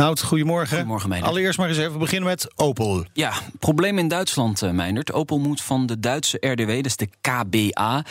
Nout, goedemorgen. Goedemorgen, Meijnerd. Allereerst maar eens even beginnen met Opel. Ja, probleem in Duitsland, uh, Meindert. Opel moet van de Duitse RDW, dat is de KBA,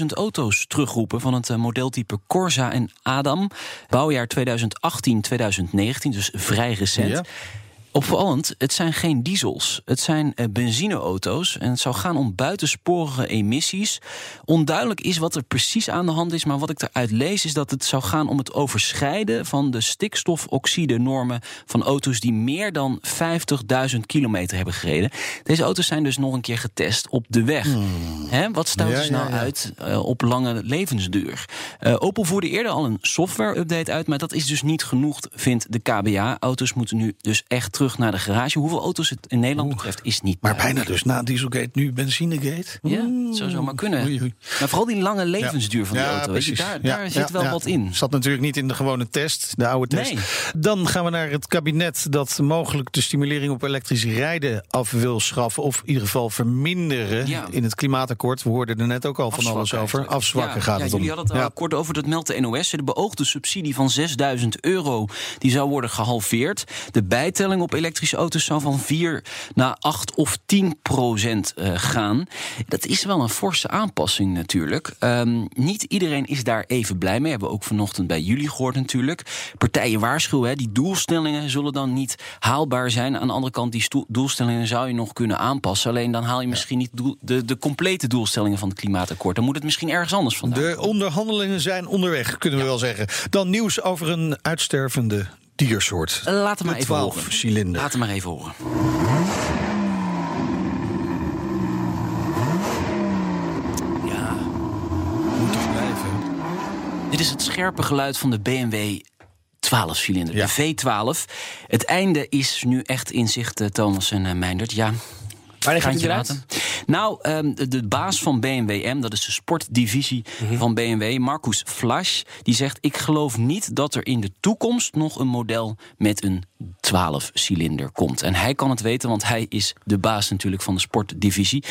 210.000 auto's terugroepen van het uh, modeltype Corsa en Adam. Bouwjaar 2018-2019, dus vrij recent. Ja. Opvallend, het zijn geen diesels. Het zijn uh, benzineauto's. En het zou gaan om buitensporige emissies. Onduidelijk is wat er precies aan de hand is. Maar wat ik eruit lees is dat het zou gaan om het overschrijden van de stikstofoxide-normen van auto's die meer dan 50.000 kilometer hebben gereden. Deze auto's zijn dus nog een keer getest op de weg. Hmm. Hè, wat stelt Ja, dus nou ja, ja. uit uh, op lange levensduur? Uh, Opel voerde eerder al een software-update uit. Maar dat is dus niet genoeg, vindt de KBA. Auto's moeten nu dus echt terug naar de garage. Hoeveel auto's het in Nederland betreft is niet Maar bijna dus na Dieselgate nu Benzinegate. Ja, het zou zomaar kunnen. Oei, oei. Maar vooral die lange levensduur van die auto. daar Ja, zit wel ja. wat in. Zat natuurlijk niet in de gewone test, de oude test. Nee. Dan gaan we naar het kabinet dat mogelijk de stimulering op elektrisch rijden af wil schaffen. Of in ieder geval verminderen in het klimaatakkoord. We hoorden er net ook al van alles over. Afzwakken gaat ja, het om. Jullie hadden het al kort over, dat meldt de NOS. De beoogde subsidie van 6000 euro die zou worden gehalveerd. De bijtelling op elektrische auto's zou van 4 naar 8 of 10 procent eh, gaan. Dat is wel een forse aanpassing natuurlijk. Ehm, niet iedereen is daar even blij mee. Hebben we ook vanochtend bij jullie gehoord natuurlijk. Partijen waarschuwen, hè, die doelstellingen zullen dan niet haalbaar zijn. Aan de andere kant, die doelstellingen zou je nog kunnen aanpassen. Alleen dan haal je misschien niet de, de complete doelstellingen van het klimaatakkoord. Dan moet het misschien ergens anders vandaan. De onderhandelingen zijn onderweg, kunnen we wel zeggen. Dan nieuws over een uitstervende diersoort. Eh, Laat hem maar even 12 horen. cilinder. Laat hem maar even horen. Ja, Moet toch blijven? Dit is het scherpe geluid van de BMW 12-cilinder, Ja. de V12. Het einde is nu echt in zicht, eh, Thomas en uh, Meindert. Ja. Wanneer gaat hij eruit? Nou, ehm, de, de baas van BMW M, dat is de sportdivisie Mhm. van BMW, Marcus Flasch, die zegt: Ik geloof niet dat er in de toekomst nog een model met een 12-cilinder komt. En hij kan het weten, want hij is de baas natuurlijk van de sportdivisie.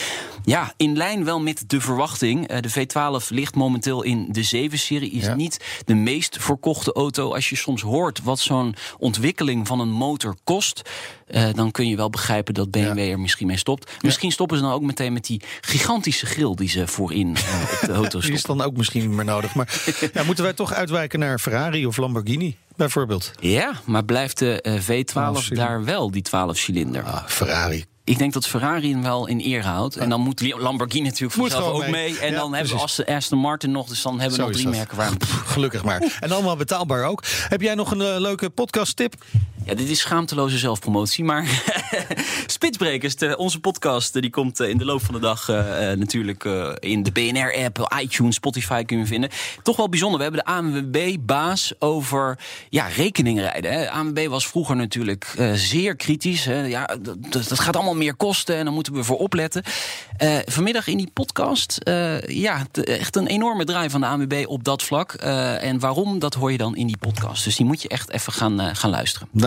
Ja, in lijn wel met de verwachting. Eh, De V12 ligt momenteel in de 7-serie, is Ja. niet de meest verkochte auto. Als je soms hoort wat zo'n ontwikkeling van een motor kost, eh, dan kun je wel begrijpen dat BMW er misschien mee stopt. Misschien stoppen ze dan ook meteen met die gigantische grill die ze voorin eh, op de auto Die is stoppen. dan ook misschien niet meer nodig. Maar ja, moeten wij toch uitwijken naar Ferrari of Lamborghini, bijvoorbeeld? Ja, maar blijft de eh, V12 12-cilinder. daar wel, die 12-cilinder? Ah, Ferrari. Ik denk dat Ferrari hem wel in eer houdt. En dan moet Lamborghini natuurlijk vanzelf ook mee. mee. En Ja, dan hebben we. Aston- Martin nog. Dus dan hebben we Zo nog drie merken waar Gelukkig maar. En allemaal betaalbaar ook. Heb jij nog een leuke podcast tip? Ja, dit is schaamteloze zelfpromotie, maar Spitsbrekers, onze podcast, eh, die komt eh, in de loop van de dag eh, natuurlijk in de BNR-app, iTunes, Spotify kun je vinden. Toch wel bijzonder, we hebben de ANWB-baas over ja, rekeningrijden. Hè. ANWB was vroeger natuurlijk zeer kritisch. Hè. Ja, dat, gaat allemaal meer kosten en dan moeten we voor opletten. Vanmiddag in die podcast, ja, echt een enorme draai van de ANWB op dat vlak. En waarom, dat hoor je dan in die podcast. Dus die moet je echt even gaan, gaan luisteren.